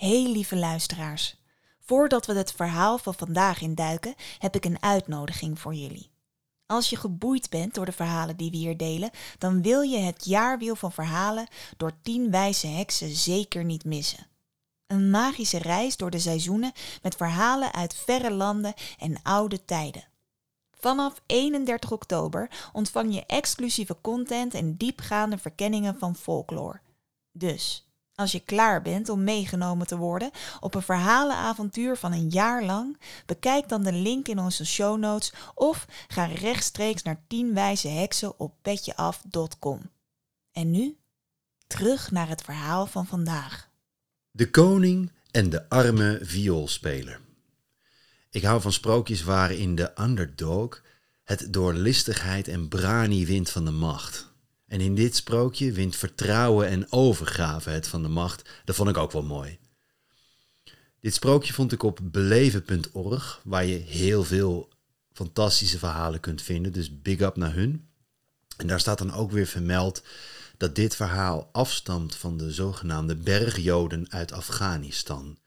Heel lieve luisteraars, voordat we het verhaal van vandaag induiken, heb ik een uitnodiging voor jullie. Als je geboeid bent door de verhalen die we hier delen, dan wil je het jaarwiel van verhalen door tien wijze heksen zeker niet missen. Een magische reis door de seizoenen met verhalen uit verre landen en oude tijden. Vanaf 31 oktober ontvang je exclusieve content en diepgaande verkenningen van folklore. Dus, als je klaar bent om meegenomen te worden op een verhalenavontuur van een jaar lang, bekijk dan de link in onze show notes of ga rechtstreeks naar 10 wijze heksen op petjeaf.com. En nu terug naar het verhaal van vandaag. De koning en de arme vioolspeler. Ik hou van sprookjes waarin de underdog het door listigheid en brani wint van de macht. En in dit sprookje wint vertrouwen en overgave het van de macht. Dat vond ik ook wel mooi. Dit sprookje vond ik op beleven.org, waar je heel veel fantastische verhalen kunt vinden. Dus big up naar hun. En daar staat dan ook weer vermeld dat dit verhaal afstamt van de zogenaamde bergjoden uit Afghanistan.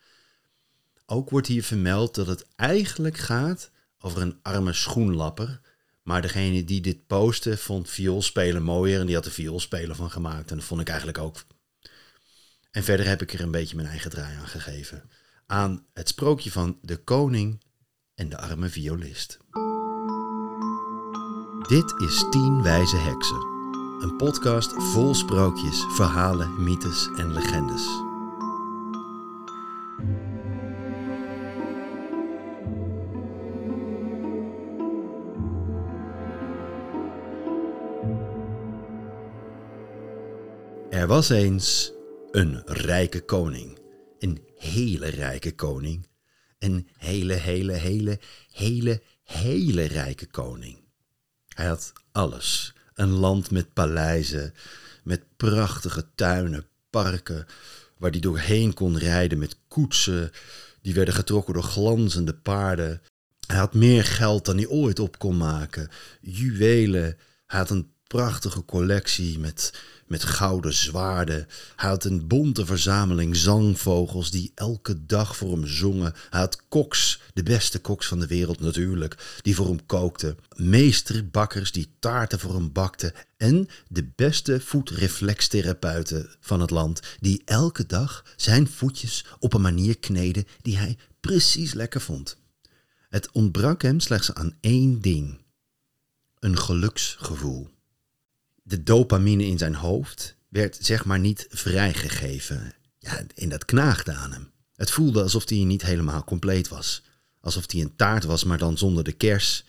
Ook wordt hier vermeld dat het eigenlijk gaat over een arme schoenlapper maar degene die dit postte vond vioolspelen mooier en die had er vioolspelen van gemaakt. En dat vond ik eigenlijk ook. En verder heb ik er een beetje mijn eigen draai aan gegeven. Aan het sprookje van de koning en de arme violist. Dit is Tien Wijze Heksen. Een podcast vol sprookjes, verhalen, mythes en legendes. Er was eens een rijke koning. Een hele rijke koning. Een hele, hele, hele, hele, hele rijke koning. Hij had alles. Een land met paleizen, met prachtige tuinen, parken, waar hij doorheen kon rijden met koetsen, die werden getrokken door glanzende paarden. Hij had meer geld dan hij ooit op kon maken, juwelen. Hij had een prachtige collectie met, met gouden zwaarden. Hij had een bonte verzameling zangvogels die elke dag voor hem zongen. Hij had koks, de beste koks van de wereld natuurlijk, die voor hem kookten. Meesterbakkers die taarten voor hem bakten. En de beste voetreflextherapeuten van het land, die elke dag zijn voetjes op een manier kneden die hij precies lekker vond. Het ontbrak hem slechts aan één ding: een geluksgevoel de dopamine in zijn hoofd werd zeg maar niet vrijgegeven. Ja, en dat knaagde aan hem. Het voelde alsof hij niet helemaal compleet was. Alsof hij een taart was, maar dan zonder de kers.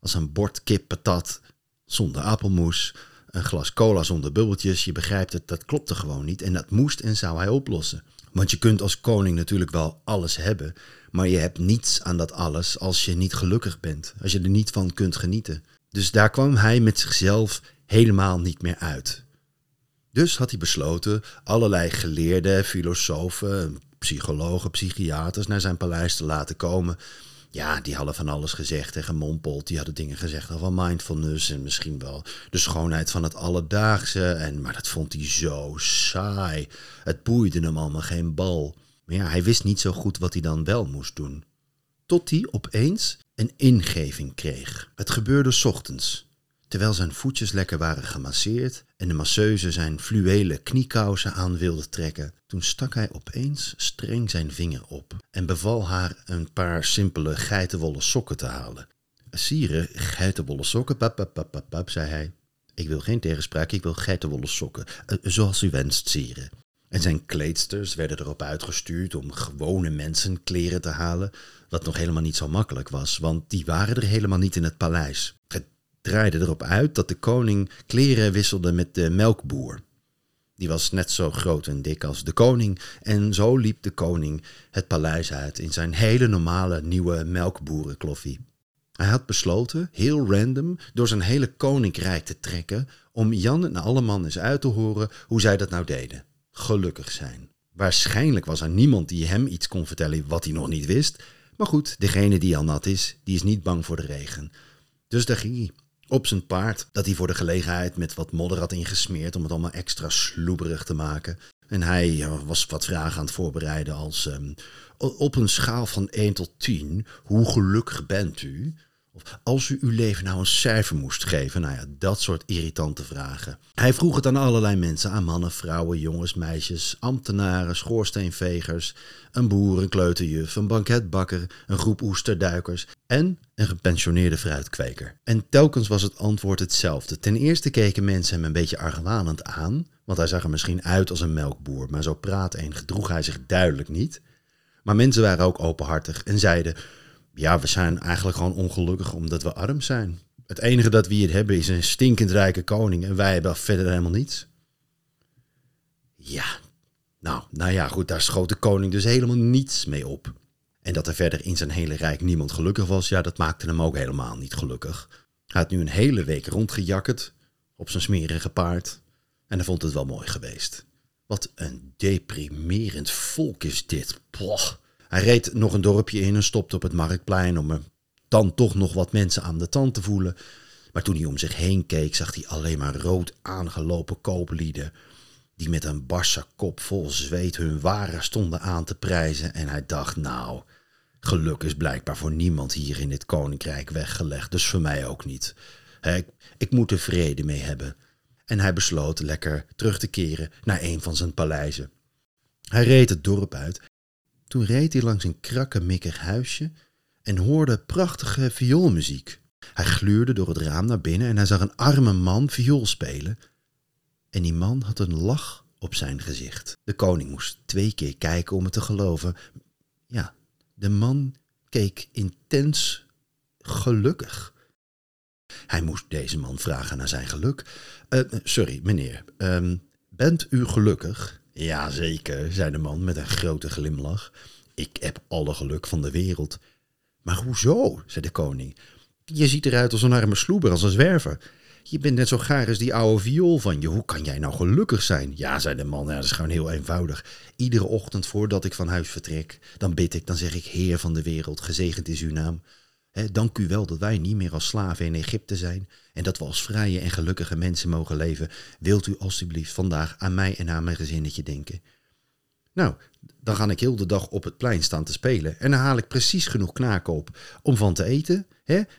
Als een bord kip patat zonder appelmoes. Een glas cola zonder bubbeltjes. Je begrijpt het, dat klopte gewoon niet. En dat moest en zou hij oplossen. Want je kunt als koning natuurlijk wel alles hebben. Maar je hebt niets aan dat alles als je niet gelukkig bent. Als je er niet van kunt genieten. Dus daar kwam hij met zichzelf helemaal niet meer uit. Dus had hij besloten allerlei geleerden, filosofen, psychologen, psychiaters naar zijn paleis te laten komen. Ja, die hadden van alles gezegd en gemompeld. Die hadden dingen gezegd over mindfulness en misschien wel de schoonheid van het alledaagse. En, maar dat vond hij zo saai. Het boeide hem allemaal geen bal. Maar ja, hij wist niet zo goed wat hij dan wel moest doen. Tot hij opeens een ingeving kreeg. Het gebeurde ochtends. Terwijl zijn voetjes lekker waren gemasseerd en de masseuse zijn fluwelen kniekousen aan wilde trekken, toen stak hij opeens streng zijn vinger op en beval haar een paar simpele geitenwolle sokken te halen. Sire, geitenwolle sokken, pap, pap, pap, pap, zei hij. Ik wil geen tegenspraak, ik wil geitenwolle sokken, uh, zoals u wenst, sire. En zijn kleedsters werden erop uitgestuurd om gewone mensen kleren te halen, wat nog helemaal niet zo makkelijk was, want die waren er helemaal niet in het paleis draaide erop uit dat de koning kleren wisselde met de melkboer. Die was net zo groot en dik als de koning en zo liep de koning het paleis uit in zijn hele normale nieuwe melkboerenkloffie. Hij had besloten, heel random, door zijn hele koninkrijk te trekken om Jan en alle mannen eens uit te horen hoe zij dat nou deden. Gelukkig zijn. Waarschijnlijk was er niemand die hem iets kon vertellen wat hij nog niet wist. Maar goed, degene die al nat is, die is niet bang voor de regen. Dus daar ging hij op zijn paard, dat hij voor de gelegenheid met wat modder had ingesmeerd om het allemaal extra sloeberig te maken. En hij eh, was wat vragen aan het voorbereiden als... ehm, op een schaal van 1 tot 10, hoe gelukkig bent u? Of als u uw leven nou een cijfer moest geven, nou ja, dat soort irritante vragen. Hij vroeg het aan allerlei mensen, aan mannen, vrouwen, jongens, meisjes, ambtenaren, schoorsteenvegers, een boer, een kleuterjuf, een banketbakker, een groep oesterduikers en een gepensioneerde fruitkweker. En telkens was het antwoord hetzelfde. Ten eerste keken mensen hem een beetje argwanend aan, want hij zag er misschien uit als een melkboer, maar zo praat en gedroeg hij zich duidelijk niet. Maar mensen waren ook openhartig en zeiden: Ja, we zijn eigenlijk gewoon ongelukkig omdat we arm zijn. Het enige dat we hier hebben is een stinkend rijke koning en wij hebben verder helemaal niets. Ja, nou, nou ja, goed, daar schoot de koning dus helemaal niets mee op. En dat er verder in zijn hele rijk niemand gelukkig was, ja, dat maakte hem ook helemaal niet gelukkig. Hij had nu een hele week rondgejakkerd op zijn smerige paard en hij vond het wel mooi geweest. Wat een deprimerend volk is dit. Ploh. Hij reed nog een dorpje in en stopte op het marktplein om er dan toch nog wat mensen aan de tand te voelen. Maar toen hij om zich heen keek, zag hij alleen maar rood aangelopen kooplieden. Die met een barse kop vol zweet hun waren stonden aan te prijzen. En hij dacht, nou, geluk is blijkbaar voor niemand hier in dit koninkrijk weggelegd. Dus voor mij ook niet. Ik, ik moet er vrede mee hebben. En hij besloot lekker terug te keren naar een van zijn paleizen. Hij reed het dorp uit. Toen reed hij langs een krakkemikkig huisje en hoorde prachtige vioolmuziek. Hij gluurde door het raam naar binnen en hij zag een arme man viool spelen. En die man had een lach op zijn gezicht. De koning moest twee keer kijken om het te geloven. Ja, de man keek intens gelukkig. Hij moest deze man vragen naar zijn geluk. Eh, sorry, meneer, ehm, bent u gelukkig? Jazeker, zei de man met een grote glimlach. Ik heb alle geluk van de wereld. Maar hoezo? zei de koning. Je ziet eruit als een arme sloeber, als een zwerver. Je bent net zo gaar als die oude viool van je. Hoe kan jij nou gelukkig zijn? Ja, zei de man, dat is gewoon heel eenvoudig. Iedere ochtend voordat ik van huis vertrek, dan bid ik, dan zeg ik, Heer van de wereld, gezegend is uw naam. Hè, dank u wel dat wij niet meer als slaven in Egypte zijn en dat we als vrije en gelukkige mensen mogen leven. Wilt u alstublieft vandaag aan mij en aan mijn gezinnetje denken? Nou, dan ga ik heel de dag op het plein staan te spelen en dan haal ik precies genoeg knaken op om van te eten,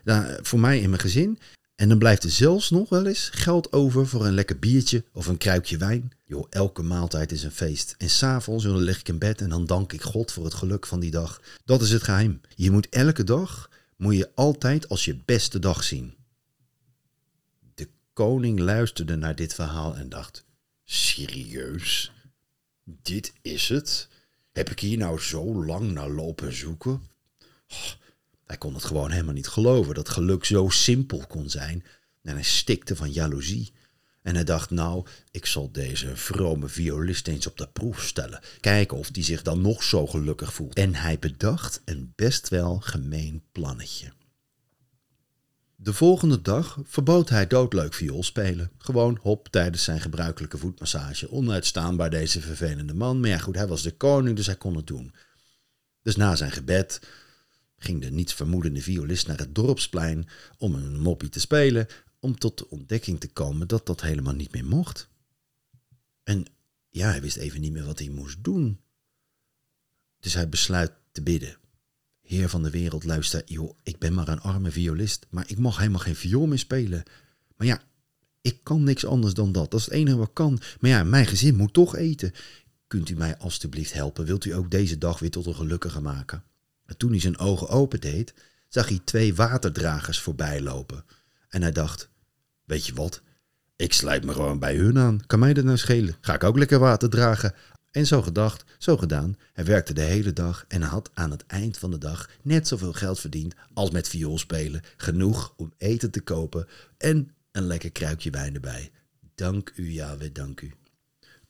dan- voor mij en mijn gezin. En dan blijft er zelfs nog wel eens geld over voor een lekker biertje of een kruikje wijn. Joh, elke maaltijd is een feest. En s'avonds lig ik in bed en dan dank ik God voor het geluk van die dag. Dat is het geheim. Je moet elke dag, moet je altijd als je beste dag zien. De koning luisterde naar dit verhaal en dacht, serieus? Dit is het? Heb ik hier nou zo lang naar lopen zoeken? Oh, hij kon het gewoon helemaal niet geloven dat geluk zo simpel kon zijn. En hij stikte van jaloezie. En hij dacht, nou, ik zal deze vrome violist eens op de proef stellen. Kijken of die zich dan nog zo gelukkig voelt. En hij bedacht een best wel gemeen plannetje. De volgende dag verbood hij doodleuk viool spelen. Gewoon hop tijdens zijn gebruikelijke voetmassage. Onuitstaanbaar deze vervelende man. Maar ja goed, hij was de koning, dus hij kon het doen. Dus na zijn gebed ging de niets vermoedende violist naar het dorpsplein om een moppie te spelen, om tot de ontdekking te komen dat dat helemaal niet meer mocht. En ja, hij wist even niet meer wat hij moest doen. Dus hij besluit te bidden. Heer van de wereld, luister, joh, ik ben maar een arme violist, maar ik mag helemaal geen viool meer spelen. Maar ja, ik kan niks anders dan dat. Dat is het enige wat kan. Maar ja, mijn gezin moet toch eten. Kunt u mij alstublieft helpen? Wilt u ook deze dag weer tot een gelukkige maken? En toen hij zijn ogen opendeed, zag hij twee waterdragers voorbij lopen. En hij dacht, weet je wat, ik sluit me gewoon bij hun aan. Kan mij dat nou schelen? Ga ik ook lekker water dragen? En zo gedacht, zo gedaan. Hij werkte de hele dag en had aan het eind van de dag net zoveel geld verdiend als met viool spelen. Genoeg om eten te kopen en een lekker kruikje wijn erbij. Dank u, Yahweh, dank u.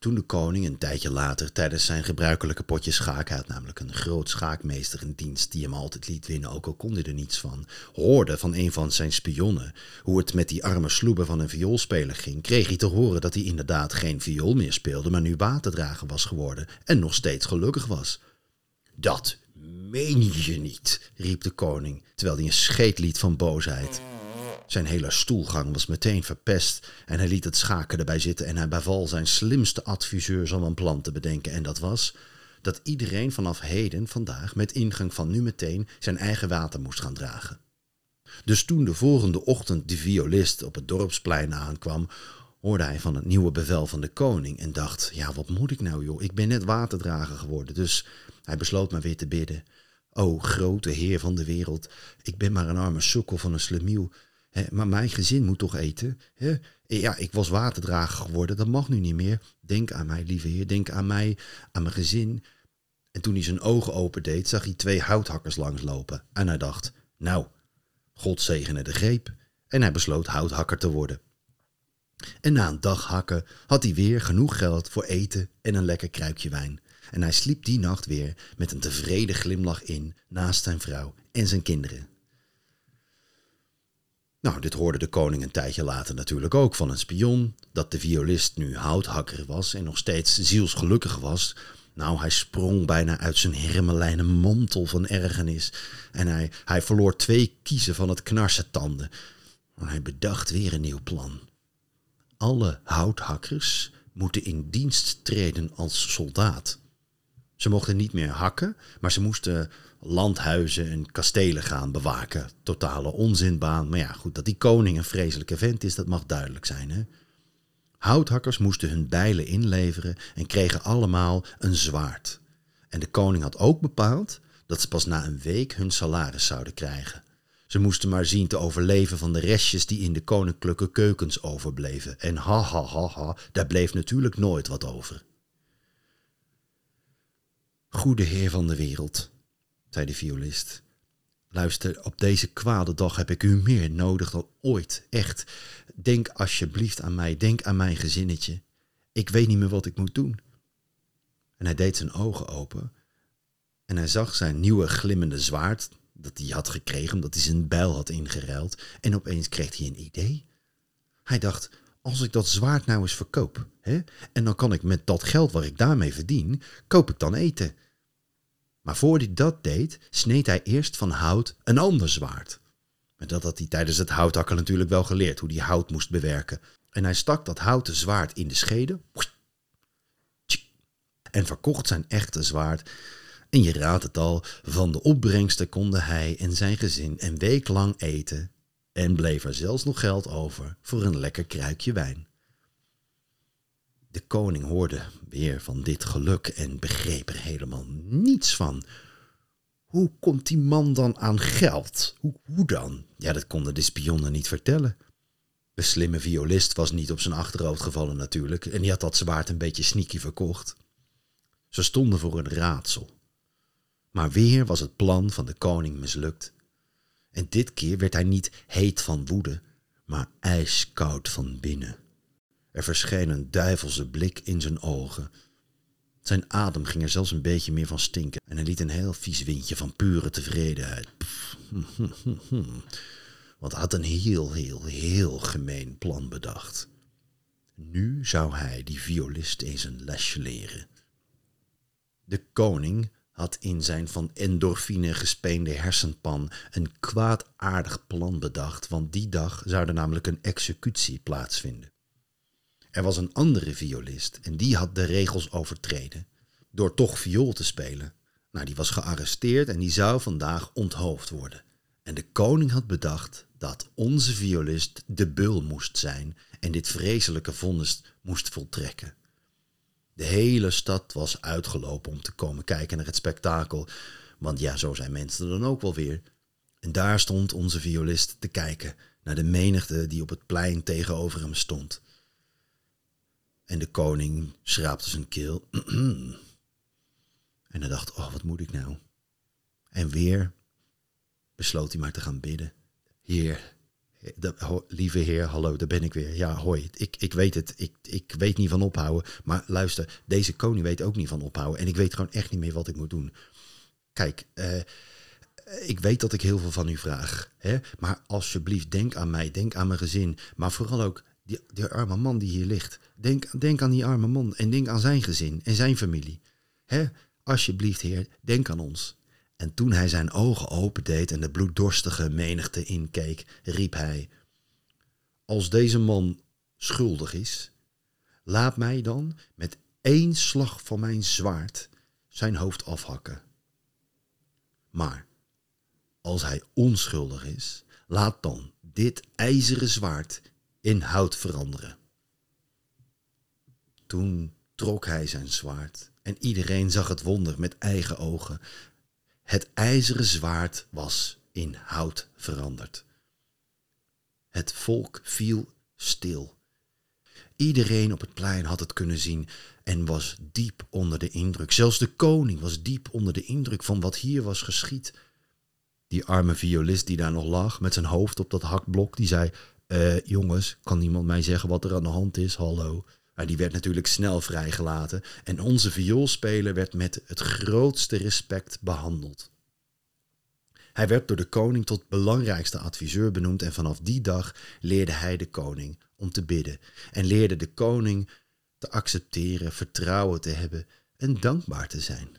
Toen de koning een tijdje later tijdens zijn gebruikelijke potje schaak, hij had namelijk een groot schaakmeester in dienst die hem altijd liet winnen, ook al kon hij er niets van, hoorde van een van zijn spionnen hoe het met die arme sloeber van een vioolspeler ging, kreeg hij te horen dat hij inderdaad geen viool meer speelde, maar nu waterdrager was geworden en nog steeds gelukkig was. Dat meen je niet, riep de koning, terwijl hij een scheet liet van boosheid. Zijn hele stoelgang was meteen verpest en hij liet het schaken erbij zitten en hij beval zijn slimste adviseurs om een plan te bedenken. En dat was dat iedereen vanaf heden, vandaag, met ingang van nu meteen, zijn eigen water moest gaan dragen. Dus toen de volgende ochtend de violist op het dorpsplein aankwam, hoorde hij van het nieuwe bevel van de koning en dacht: Ja, wat moet ik nou, joh? Ik ben net waterdrager geworden. Dus hij besloot maar weer te bidden. O grote Heer van de wereld, ik ben maar een arme sukkel van een slemiel. Maar mijn gezin moet toch eten? Ja, ik was waterdrager geworden, dat mag nu niet meer. Denk aan mij, lieve Heer, denk aan mij, aan mijn gezin. En toen hij zijn ogen opendeed, zag hij twee houthakkers langslopen. En hij dacht, nou, God zegene de greep. En hij besloot houthakker te worden. En na een dag hakken had hij weer genoeg geld voor eten en een lekker kruikje wijn. En hij sliep die nacht weer met een tevreden glimlach in naast zijn vrouw en zijn kinderen. Nou, dit hoorde de koning een tijdje later natuurlijk ook van een spion, dat de violist nu houthakker was en nog steeds zielsgelukkig was. Nou, hij sprong bijna uit zijn hermelijnen mantel van ergernis en hij, hij verloor twee kiezen van het knarsen tanden. Maar hij bedacht weer een nieuw plan. Alle houthakkers moeten in dienst treden als soldaat. Ze mochten niet meer hakken, maar ze moesten landhuizen en kastelen gaan bewaken. Totale onzinbaan. Maar ja, goed, dat die koning een vreselijke vent is, dat mag duidelijk zijn. Hè? Houthakkers moesten hun bijlen inleveren en kregen allemaal een zwaard. En de koning had ook bepaald dat ze pas na een week hun salaris zouden krijgen. Ze moesten maar zien te overleven van de restjes die in de koninklijke keukens overbleven. En ha ha ha ha, daar bleef natuurlijk nooit wat over. Goede Heer van de wereld, zei de violist. Luister, op deze kwade dag heb ik u meer nodig dan ooit. Echt. Denk alsjeblieft aan mij. Denk aan mijn gezinnetje. Ik weet niet meer wat ik moet doen. En hij deed zijn ogen open. En hij zag zijn nieuwe glimmende zwaard, dat hij had gekregen omdat hij zijn bijl had ingeruild. En opeens kreeg hij een idee. Hij dacht, als ik dat zwaard nou eens verkoop, hè, en dan kan ik met dat geld wat ik daarmee verdien, koop ik dan eten. Maar voor hij dat deed, sneed hij eerst van hout een ander zwaard. En dat had hij tijdens het houthakken natuurlijk wel geleerd, hoe hij hout moest bewerken. En hij stak dat houten zwaard in de schede en verkocht zijn echte zwaard. En je raadt het al, van de opbrengsten konden hij en zijn gezin een week lang eten en bleef er zelfs nog geld over voor een lekker kruikje wijn. De koning hoorde weer van dit geluk en begreep er helemaal niets van. Hoe komt die man dan aan geld? Hoe, hoe dan? Ja, dat konden de spionnen niet vertellen. De slimme violist was niet op zijn achterhoofd gevallen natuurlijk en die had dat zwaard een beetje sneaky verkocht. Ze stonden voor een raadsel. Maar weer was het plan van de koning mislukt. En dit keer werd hij niet heet van woede, maar ijskoud van binnen. Er verscheen een duivelse blik in zijn ogen. Zijn adem ging er zelfs een beetje meer van stinken en hij liet een heel vies windje van pure tevredenheid. Want hij had een heel, heel, heel gemeen plan bedacht. Nu zou hij die violist eens een lesje leren. De koning had in zijn van endorfine gespeende hersenpan een kwaadaardig plan bedacht, want die dag zou er namelijk een executie plaatsvinden. Er was een andere violist en die had de regels overtreden door toch viool te spelen. Nou, die was gearresteerd en die zou vandaag onthoofd worden. En de koning had bedacht dat onze violist de beul moest zijn en dit vreselijke vonnis moest voltrekken. De hele stad was uitgelopen om te komen kijken naar het spektakel, want ja, zo zijn mensen dan ook wel weer. En daar stond onze violist te kijken naar de menigte die op het plein tegenover hem stond. En de koning schraapte zijn keel. en hij dacht, oh, wat moet ik nou? En weer besloot hij maar te gaan bidden. Heer, lieve heer, hallo, daar ben ik weer. Ja, hoi, ik, ik weet het, ik, ik weet niet van ophouden. Maar luister, deze koning weet ook niet van ophouden. En ik weet gewoon echt niet meer wat ik moet doen. Kijk, uh, ik weet dat ik heel veel van u vraag. Hè? Maar alsjeblieft, denk aan mij, denk aan mijn gezin. Maar vooral ook die, arme man die hier ligt. Denk, denk aan die arme man en denk aan zijn gezin en zijn familie. Hè? Alsjeblieft, Heer, denk aan ons. En toen hij zijn ogen opendeed en de bloeddorstige menigte inkeek, riep hij: als deze man schuldig is, laat mij dan met één slag van mijn zwaard zijn hoofd afhakken. Maar als hij onschuldig is, laat dan dit ijzeren zwaard in hout veranderen. Toen trok hij zijn zwaard en iedereen zag het wonder met eigen ogen. Het ijzeren zwaard was in hout veranderd. Het volk viel stil. Iedereen op het plein had het kunnen zien en was diep onder de indruk. Zelfs de koning was diep onder de indruk van wat hier was geschied. Die arme violist die daar nog lag met zijn hoofd op dat hakblok, die zei: eh, Jongens, kan iemand mij zeggen wat er aan de hand is? Hallo. Maar die werd natuurlijk snel vrijgelaten en onze vioolspeler werd met het grootste respect behandeld. Hij werd door de koning tot belangrijkste adviseur benoemd en vanaf die dag leerde hij de koning om te bidden en leerde de koning te accepteren, vertrouwen te hebben en dankbaar te zijn.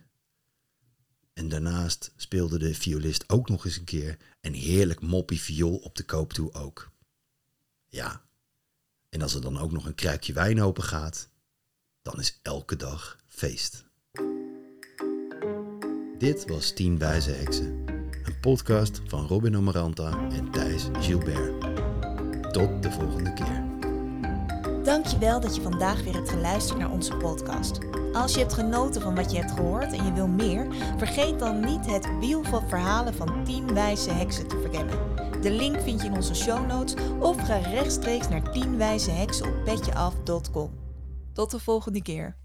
En daarnaast speelde de violist ook nog eens een keer een heerlijk moppie viool op de koop toe ook. Ja, en als er dan ook nog een kruikje wijn open gaat, dan is elke dag feest. Dit was Tien Wijze Heksen, een podcast van Robin Amaranta en Thijs Gilbert. Tot de volgende keer. Dankjewel dat je vandaag weer hebt geluisterd naar onze podcast. Als je hebt genoten van wat je hebt gehoord en je wil meer, vergeet dan niet het wiel van verhalen van 10 wijze heksen te verkennen. De link vind je in onze show notes of ga rechtstreeks naar 10wijzeheksen op petjeaf.com. Tot de volgende keer.